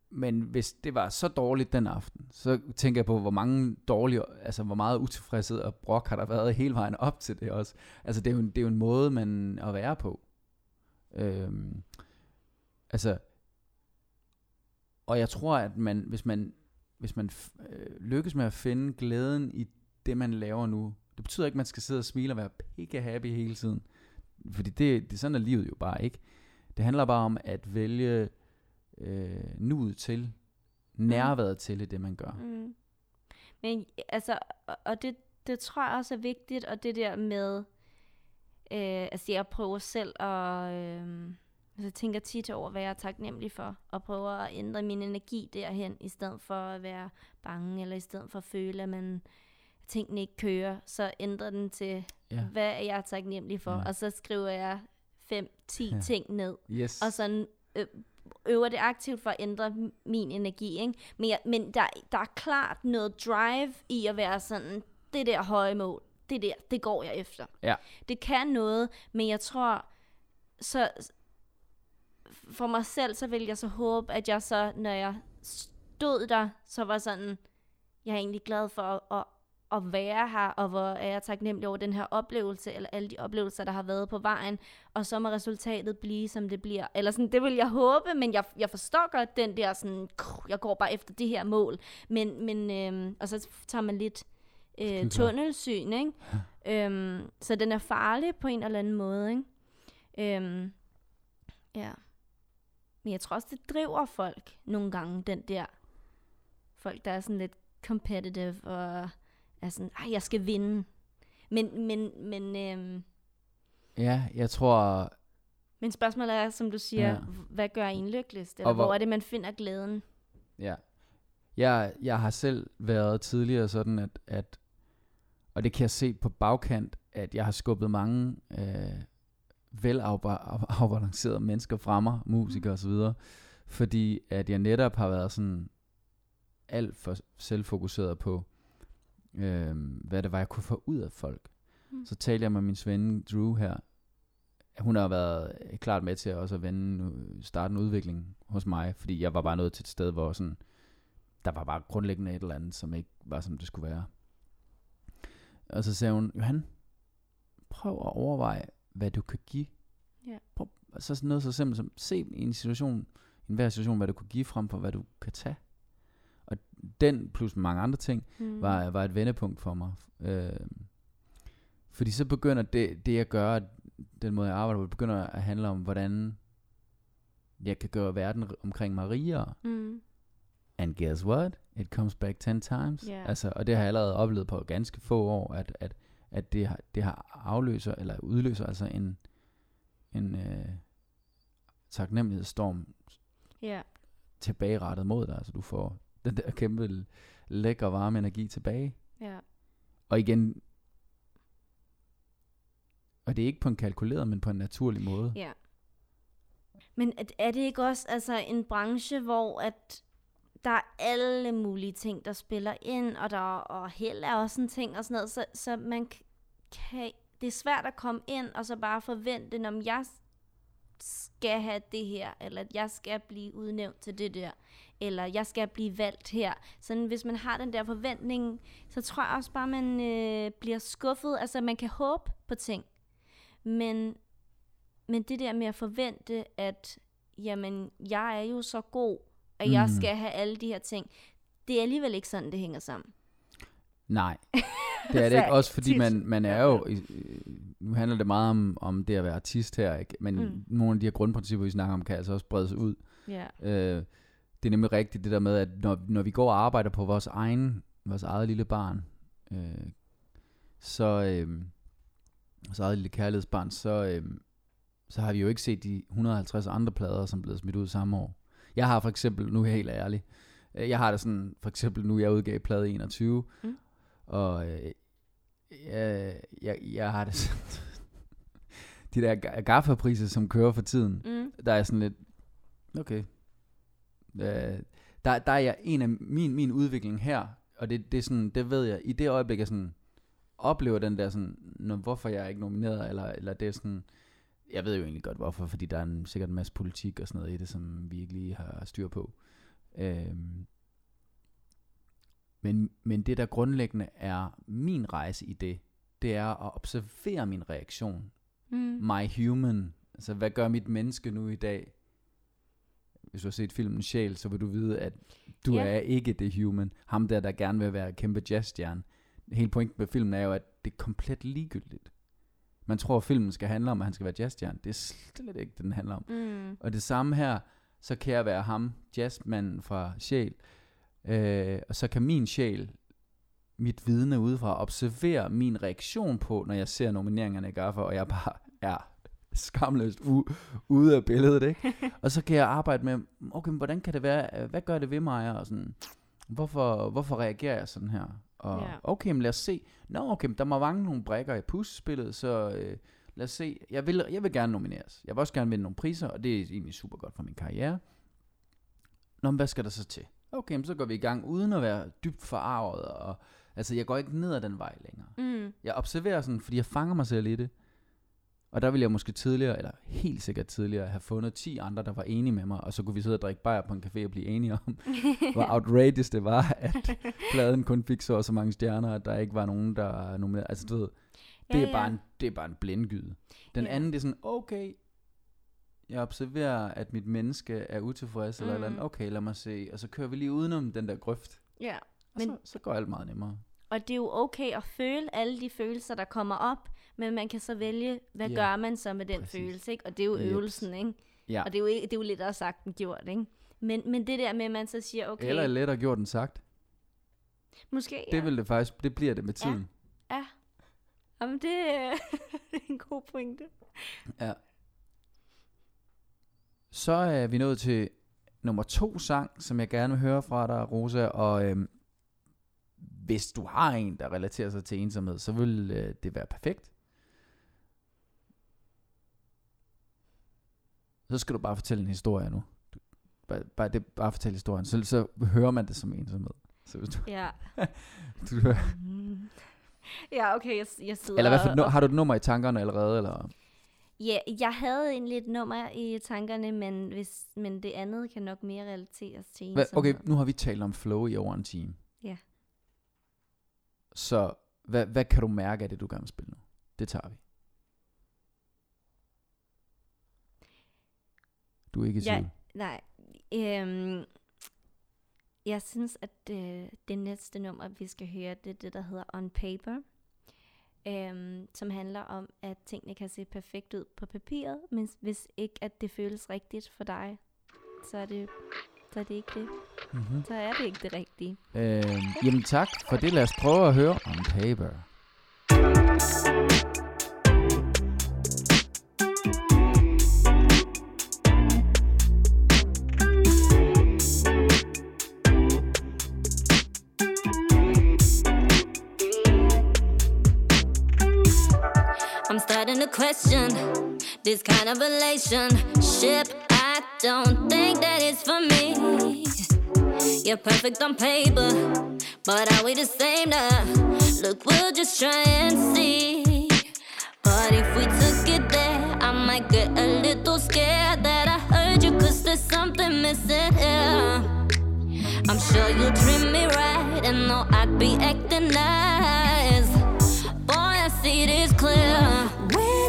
men hvis det var så dårligt den aften, så tænker jeg på, hvor mange dårlige, altså hvor meget utilfredshed og brok har der været hele vejen op til det også. Altså det er jo, en- det er jo en måde, man at være på. Øhm, altså, og jeg tror, at man, hvis man, hvis man øh, lykkes med at finde glæden i det, man laver nu, betyder ikke, at man skal sidde og smile og være pikke happy hele tiden. Fordi det, det sådan er livet jo bare ikke. Det handler bare om at vælge øh, nuet til, nærværet til i det, man gør. Mm. Men altså, og, det, det tror jeg også er vigtigt, og det der med, øh, altså jeg prøver selv at, øh, altså tænker tit over, hvad jeg er taknemmelig for, og prøver at ændre min energi derhen, i stedet for at være bange, eller i stedet for at føle, at man tingene ikke kører, så ændrer den til, Ja. hvad er jeg taknemmelig for, Ja. og så skriver jeg 5-10 Ja. ting ned, Yes. og sådan øh, øver det aktivt for at ændre min energi. Ikke? Men, jeg, men der, der er klart noget drive i at være sådan, det der høje mål, det der, det går jeg efter. Ja. Det kan noget, men jeg tror, så for mig selv, så vil jeg så håbe, at jeg så, når jeg stod der, så var sådan, jeg er egentlig glad for at, at, at være her, og hvor er jeg taknemmelig over den her oplevelse, eller alle de oplevelser, der har været på vejen, og så må resultatet blive, som det bliver. Eller sådan, det vil jeg håbe, men jeg, jeg forstår godt den der sådan, "Kruh, jeg går bare efter det her mål. Men, men øhm, og så tager man lidt øh, tunnelsyn, ikke? øhm, så den er farlig på en eller anden måde, ikke? Øhm, ja. Men jeg tror også, det driver folk nogle gange, den der folk, der er sådan lidt competitive og er sådan, ej, jeg skal vinde. Men, men, men, øhm, Ja, jeg tror, men spørgsmålet er, som du siger, Ja. hvad gør en lykkeligst? Eller Og hvor, hvor- hvor er det, man finder glæden? Ja. Jeg, jeg har selv været tidligere sådan, at, at og det kan jeg se på bagkant, at jeg har skubbet mange øh, velafbalancerede mennesker fra mig, musikere osv., fordi at jeg netop har været sådan alt for selvfokuseret på, øh, hvad det var, jeg kunne få ud af folk. Mm. Så talte jeg med min ven Drew her. Hun har været klart med til også at vende, starte en udvikling hos mig, fordi jeg var bare nået til et sted, hvor sådan, der var bare grundlæggende et eller andet, som ikke var, som det skulle være. Og så sagde hun, Johan, prøv at overveje, hvad du kan give. Ja. Prøv, så sådan noget så simpelt som, se i en situation, i enhver situation, hvad du kunne give frem for, hvad du kan tage. Og den, plus mange andre ting, Mm. var, var et vendepunkt for mig. Øh, fordi så begynder det, det jeg gør, den måde jeg arbejder på, begynder at handle om, hvordan jeg kan gøre verden omkring mig rigere. Mm. And guess what? It comes back 10 times. Ja. Altså, og det har jeg allerede oplevet på ganske få år, at, at, at det, har, det har afløser, eller udløser altså en, en øh, taknemmelighedsstorm Ja. tilbagerettet mod dig. Altså, du får den der kæmpe lækre varme energi tilbage. Ja. Og igen, og det er ikke på en kalkuleret, men på en naturlig måde. Ja. Men er, det ikke også altså, en branche, hvor at der er alle mulige ting, der spiller ind, og der og held er også en ting og sådan noget, så, så man kan, det er svært at komme ind og så bare forvente, om jeg skal have det her, eller at jeg skal blive udnævnt til det der, eller jeg skal blive valgt her. Så hvis man har den der forventning, så tror jeg også bare, man øh, bliver skuffet. Altså man kan håbe på ting, men men det der med at forvente, at jamen, jeg er jo så god, at mm. jeg Mm. skal have alle de her ting, det er alligevel ikke sådan, det hænger sammen. Nej, det er det ikke. Også fordi man, man er jo, i- nu handler det meget om, om det at være artist her, ikke? men Mm. nogle af de her grundprincipper, vi snakker om, kan altså også bredes ud. Ja. Øh, det er nemlig rigtigt det der med, at når, når vi går og arbejder på vores egen, vores eget lille barn, øh, så, øh, vores eget lille kærlighedsbarn, så, øh, så har vi jo ikke set de 150 andre plader, som blev smidt ud samme år. Jeg har for eksempel, nu er jeg helt ærlig, øh, jeg har det sådan, for eksempel nu jeg udgav plade 21, Mm. Og øh, jeg, jeg, jeg har det sådan, de der ga- gaffapriser, som kører for tiden, Mm. der er sådan lidt, okay, øh, der, der er jeg en af min, min udvikling her, og det, det er sådan, det ved jeg, i det øjeblik, jeg sådan oplever den der sådan, når, hvorfor jeg er ikke nomineret, eller, eller det er sådan, jeg ved jo egentlig godt hvorfor, fordi der er en, sikkert en masse politik og sådan noget i det, som vi ikke lige har styr på. Øhm, men, men det der grundlæggende er min rejse i det, det er at observere min reaktion Mm. my human Altså, hvad gør mit menneske nu i dag? Hvis du har set filmen Sjæl, så vil du vide, at du Ja. er ikke det human. Ham der, der gerne vil være kæmpe jazzstjerne. Hele pointen med filmen er jo, at det er komplet ligegyldigt. Man tror, at filmen skal handle om, at han skal være jazzstjerne. Det er slet ikke det, den handler om. Mm. Og det samme her, så kan jeg være ham, jazzmanden fra Sjæl. Øh, og så kan min sjæl, mit vidne udefra, observere min reaktion på, når jeg ser nomineringerne i Gaffer, og jeg bare er skamløst u- ude af billedet, ikke? og så kan jeg arbejde med, okay, men hvordan kan det være, hvad gør det ved mig, og sådan, hvorfor, hvorfor reagerer jeg sådan her? Og Ja. okay, men lad os se, nå okay, men der må mangle nogle brækker i puslespillet, så øh, lad os se, jeg vil, jeg vil gerne nomineres, jeg vil også gerne vinde nogle priser, og det er egentlig super godt for min karriere. Nå, men hvad skal der så til? Okay, så går vi i gang, uden at være dybt forarvet, og altså, jeg går ikke ned ad den vej længere. Mm. Jeg observerer sådan, fordi jeg fanger mig selv i det. Og der ville jeg måske tidligere, eller helt sikkert tidligere, have fundet 10 andre, der var enige med mig, og så kunne vi sidde og drikke bajer på en café og blive enige om, hvor outrageous det var, at pladen kun fik så og så mange stjerner, at der ikke var nogen, der nomineret. Altså du ved, det, Ja, er bare ja. en, det er bare en blindgyde. Den Ja. anden, det er sådan, okay, jeg observerer, at mit menneske er utilfreds, eller, et eller. Mm. okay, lad mig se, og så kører vi lige udenom den der grøft. Ja. Og Men- så, så går alt meget nemmere. Og det er jo okay at føle alle de følelser, der kommer op, men man kan så vælge, hvad Ja, gør man så med den præcis. følelse, ikke? Og det er jo Jeps. øvelsen, ikke? Ja. Og det er jo, det er jo lidt at sagt end gjort, ikke? Men, men det der med, at man så siger, okay, Eller lettere gjort end sagt. måske, ja. Det vil det faktisk, det bliver det med Ja. tiden. Ja. Jamen, det er en god pointe. Ja. Så er vi nået til nummer to sang, som jeg gerne vil høre fra dig, Rosa. Og øhm, hvis du har en, der relaterer sig til ensomhed, så vil øh, det være perfekt. Så skal du bare fortælle en historie nu. Du, bare, bare, det, bare fortælle historien, så, så hører man det som ensomhed. Så hvis du, Ja. du hører, Mm. Ja, okay, jeg, jeg sidder eller hvad for, og- har du et nummer i tankerne allerede? Eller? Ja, jeg havde egentlig et nummer i tankerne, men, hvis, men det andet kan nok mere relateres til Hvad, okay, ensomhed. nu har vi talt om flow i over en time. Ja. Så hvad, hvad kan du mærke af det, du gerne vil spille nu? Det tager vi. Du er ikke i Ja. Nej, øhm, jeg synes, at øh, det næste nummer, vi skal høre, det er det, der hedder On Paper, øhm, som handler om, at tingene kan se perfekt ud på papiret, men hvis ikke, at det føles rigtigt for dig, så er det, så er det ikke det. Mm-hmm. Så er det ikke det rigtige. Øhm, jamen tak for det. Lad os prøve at høre on paper. Question this kind of relationship. I don't think that it's for me. You're perfect on paper, but are we the same now? Look, we'll just try and see. But if we took it there, I might get a little scared that I heard you, cause there's something missing here. I'm sure you'll treat me right, and know I'd be acting nice. Boy, I see this clear.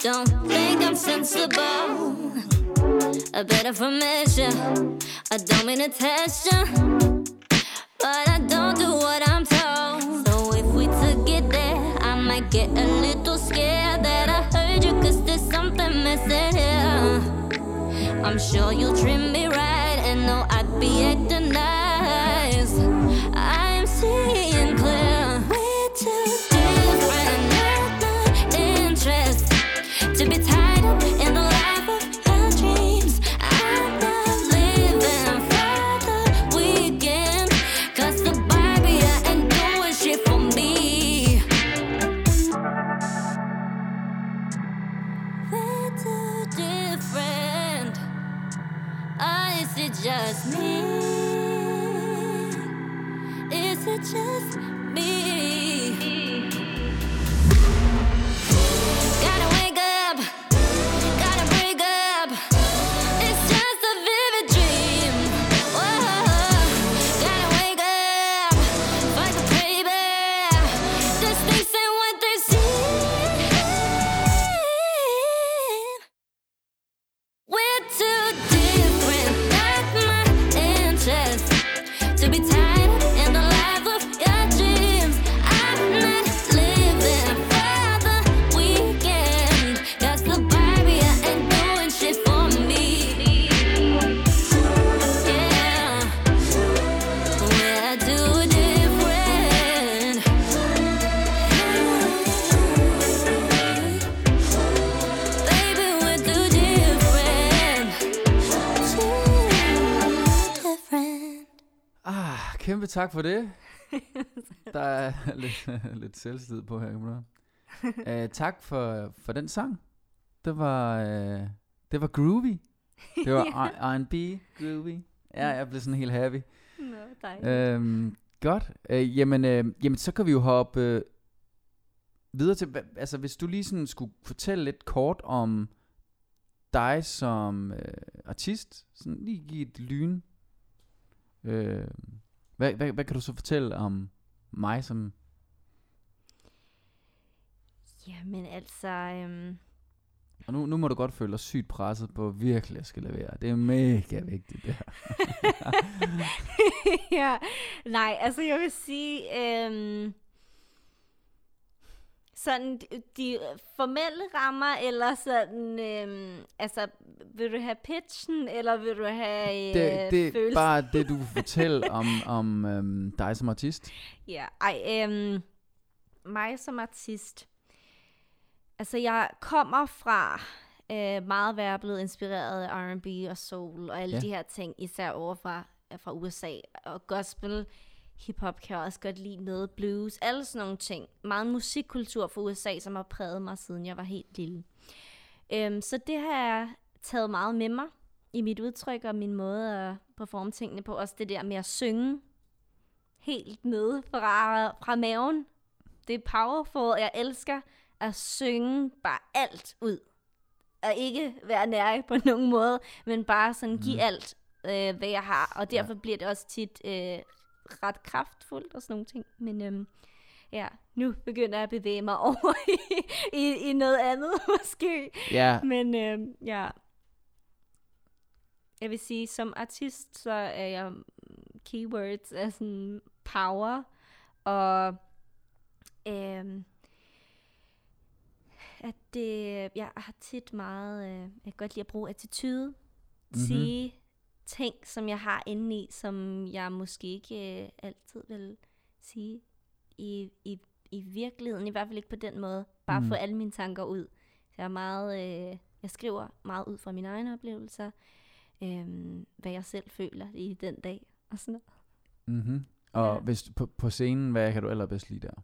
don't think I'm sensible? A bit of a measure. I don't mean to test you, but I don't do what I'm told. So if we took it there, I might get a little scared that I heard you, cause there's something missing here. I'm sure you'll treat me right and know I'd be acting nice. Tak for det. Der er lidt, lidt selvstid på her. uh, tak for, for den sang. Det var, uh, det var groovy. Det var R&B groovy. Ja, jeg blev sådan helt happy. Nå, dejligt. Øhm, godt. Øh, jamen, øh, jamen, så kan vi jo hoppe øh, videre til, hva- altså hvis du lige sådan skulle fortælle lidt kort om dig som øh, artist, sådan lige give et lyn. Øh, hvad, hvad, hvad kan du så fortælle om mig som, Jamen altså, øhm, og nu, nu må du godt føle dig sygt presset på virkelig at skal levere. Det er mega vigtigt det her. ja, nej, altså jeg vil sige, øhm, sådan de, formelle rammer, eller sådan, øhm, altså, vil du have pitchen, eller vil du have øh, Det, det følelsen? bare det, du vil fortælle om, om øhm, dig som artist. Ja, ej, øhm, mig som artist. Altså, jeg kommer fra øh, meget være blevet inspireret af R&B og soul og alle Ja. de her ting, især over fra, fra USA. Og gospel, hiphop kan jeg også godt lide noget, blues, alle sådan nogle ting. Meget musikkultur fra USA, som har præget mig, siden jeg var helt lille. Øhm, så det har jeg taget meget med mig i mit udtryk og min måde at performe tingene på. Også det der med at synge helt nede fra, fra maven. Det er powerful. Jeg elsker at synge bare alt ud. Og ikke være nær på nogen måde, men bare sådan give mm. alt, øh, hvad jeg har. Og derfor ja. bliver det også tit øh, ret kraftfuldt og sådan nogle ting. Men øhm, ja, nu begynder jeg at bevæge mig over i, i, i noget andet måske. Ja, Men øhm, ja, jeg vil sige, som artist, så er jeg keywords er sådan power, og øhm, at det, jeg har tit meget, øh, jeg kan godt lide at bruge attitude, Mhm. mm-hmm. sige ting, som jeg har inde i, som jeg måske ikke øh, altid vil sige i, i, i virkeligheden, i hvert fald ikke på den måde, bare Mm. få alle mine tanker ud. Så jeg er meget, øh, jeg skriver meget ud fra mine egne oplevelser, øh, hvad jeg selv føler i den dag, og sådan noget. Mm-hmm. Og Ja. hvis, på, på scenen, hvad kan du allerbedst lide der?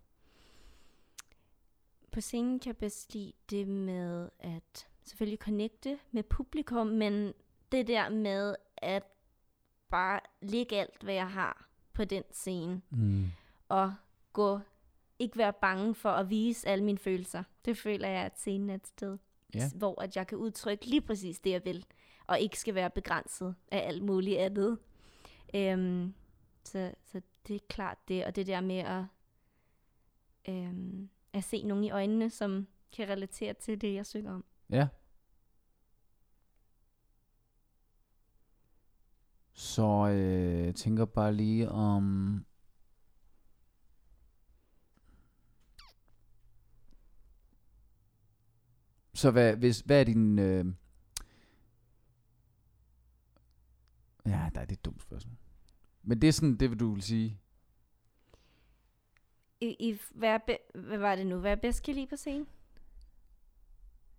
På scenen kan jeg bedst lide det med at selvfølgelig connecte med publikum, men det der med at bare lægge alt, hvad jeg har på den scene, Mm. og gå, ikke være bange for at vise alle mine følelser. Det føler jeg, at scenen er et sted, Ja. hvor at jeg kan udtrykke lige præcis det, jeg vil, og ikke skal være begrænset af alt muligt andet. Øhm, så, så det er klart det, og det der med at, øhm, at se nogen i øjnene, som kan relatere til det, jeg synger om. Ja. Så øh, tænker bare lige om... Så hvad, hvis, hvad er din... Øh... Ja, nej, det er et dumt spørgsmål. Men det er sådan, det vil du vil sige. I, i hvad, er be, hvad var det nu? Hvad jeg bedst kan lide på scenen?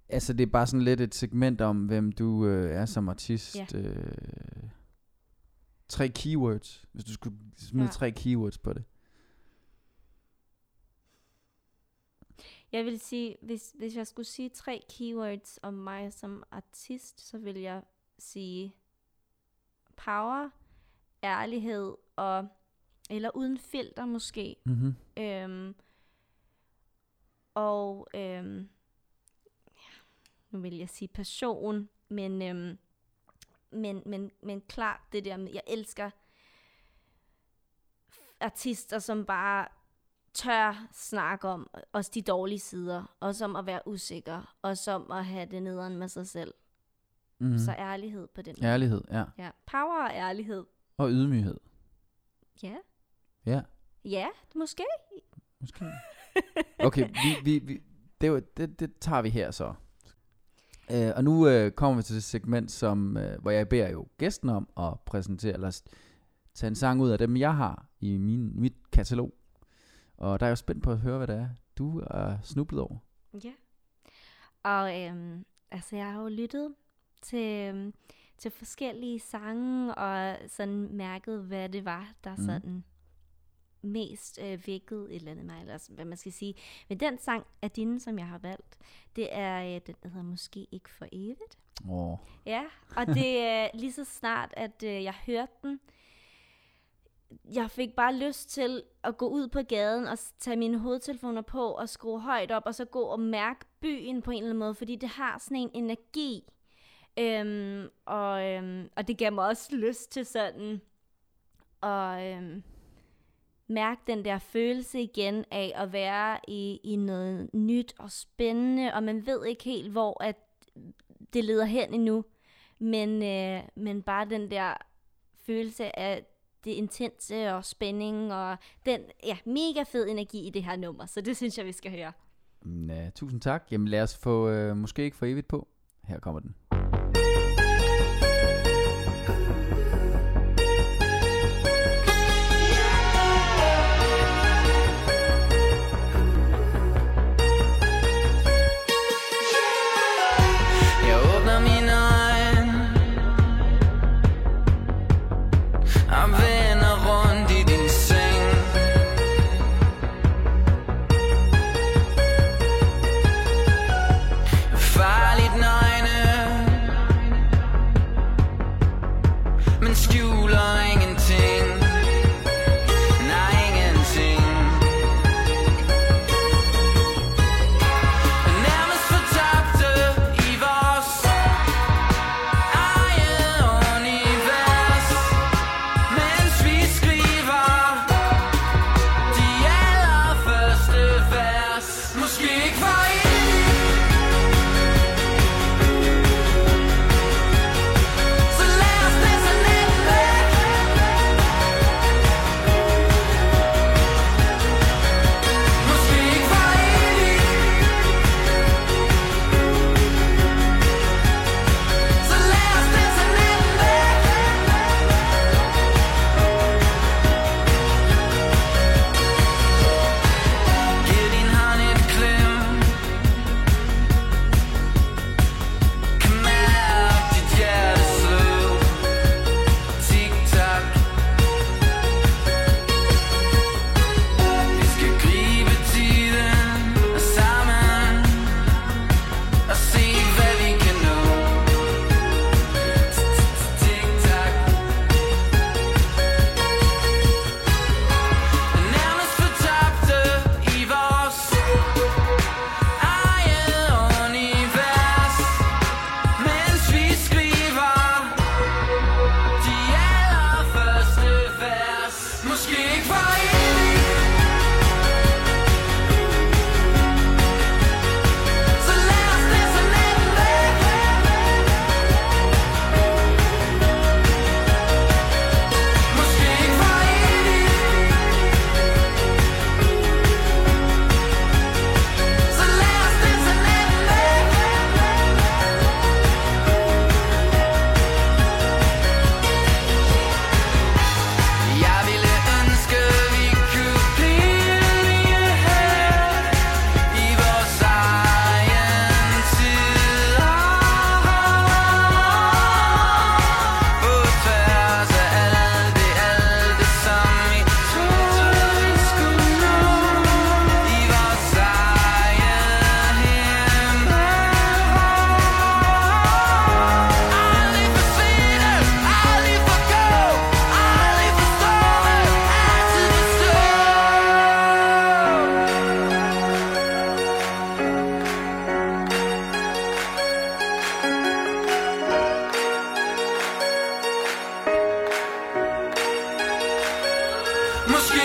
Altså, det er bare sådan lidt et segment om, hvem du øh, er som artist. Ja. Øh, tre keywords. Hvis du skulle smide ja. Tre keywords på det. Jeg vil sige, hvis, hvis jeg skulle sige tre keywords om mig som artist, så vil jeg sige power, ærlighed og eller uden filter måske. Mm-hmm. Øhm, og øhm, ja, nu vil jeg sige passion, men, øhm, men, men, men klart det der med, jeg elsker artister, som bare tør snakke om også de dårlige sider, også om at være usikker, også om at have det nederen med sig selv. Mm. Så ærlighed på den måde. Ærlighed, ja. Ja, power og ærlighed. Og ydmyghed. Ja, Ja, ja måske. måske. Okay, vi, vi, vi, det, det, det tager vi her så. Uh, og nu uh, kommer vi til det segment, som, uh, hvor jeg beder jo gæsten om at præsentere, eller tage en sang ud af dem, jeg har i min, mit katalog. Og der er jeg jo spændt på at høre, hvad det er, du er snublet over. Ja. Og øhm, altså, jeg har jo lyttet til, øhm, til forskellige sange, og sådan mærket, hvad det var, der mm. sådan mest øh, vækkede et eller andet mig, eller sådan, hvad man skal sige. Men den sang af dine, som jeg har valgt, det er øh, den, der hedder Måske ikke for evigt. Åh, Ja, og det er lige så snart, at øh, jeg hørte den, jeg fik bare lyst til at gå ud på gaden og tage mine hovedtelefoner på og skrue højt op, og så gå og mærke byen på en eller anden måde, fordi det har sådan en energi. Øhm, og, øhm, og det gav mig også lyst til sådan at øhm, mærke den der følelse igen af at være i, i noget nyt og spændende, og man ved ikke helt, hvor at det leder hen endnu. Men, øh, men bare den der følelse af det intense og spænding og den ja, mega fed energi i det her nummer. Så det synes jeg, vi skal høre. mm, ja, tusind tak. Jamen lad os få øh, måske ikke for evigt på. Her kommer den.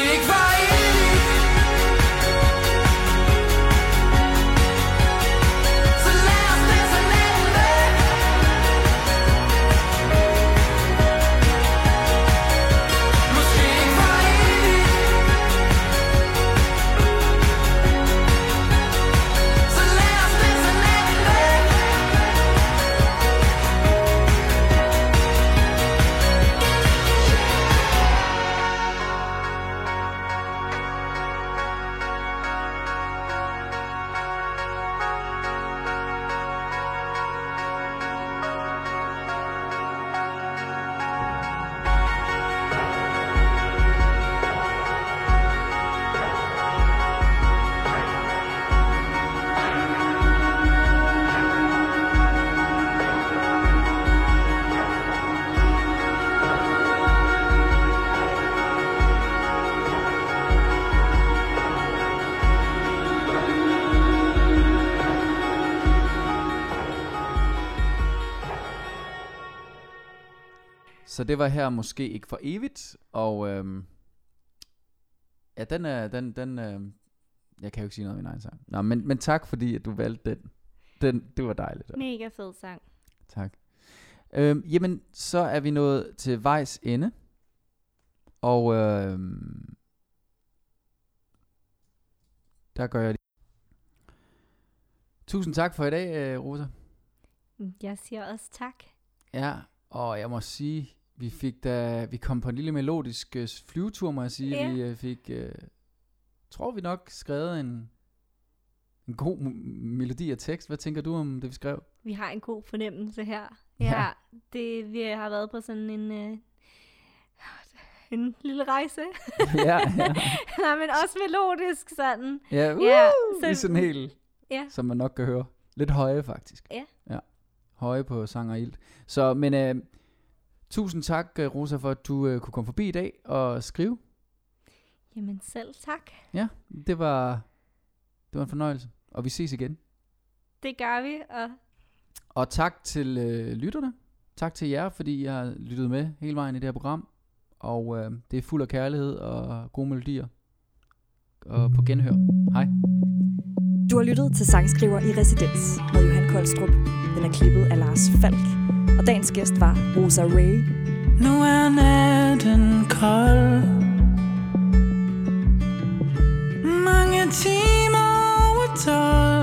Måske ikke Så det var her måske ikke for evigt, og øhm, ja, den er, den, den, øhm, jeg kan jo ikke sige noget om min egen sang. Nå, men, men tak fordi, at du valgte den. den det var dejligt. Mega fed sang. Tak. Øhm, jamen, så er vi nået til vejs ende. Og øhm, der gør jeg lige. Tusind tak for i dag, øh, Rosa. Jeg siger også tak. Ja, og jeg må sige, vi fik da, vi kom på en lille melodisk øh, flyvetur, må jeg sige. Ja. Vi øh, fik, øh, tror vi nok, skrevet en, en god melodi og tekst. Hvad tænker du om det, vi skrev? Vi har en god fornemmelse her. Ja. Ja, det, vi har været på sådan en, øh, en lille rejse. ja, ja. Nej, men også melodisk sådan. Ja, uh, Ja, er så- sådan helt, Ja. som man nok kan høre. Lidt høje, faktisk. Ja. ja. Høje på sang og ild. Så, men øh, tusind tak, øh, Rosa, for at du øh, kunne komme forbi i dag og skrive. Jamen selv tak. Ja, det var, det var en fornøjelse. Og vi ses igen. Det gør vi, og Og tak til øh, lytterne. Tak til jer, fordi jeg har lyttet med hele vejen i det her program. Og øh, det er fuld af kærlighed og gode melodier. Og på genhør. Hej. Du har lyttet til Sangskriver i Residens med Johan Koldstrup. Den er klippet af Lars Falk og dagens gæst var Rosa Ray. Nu er natten kold Mange timer over 12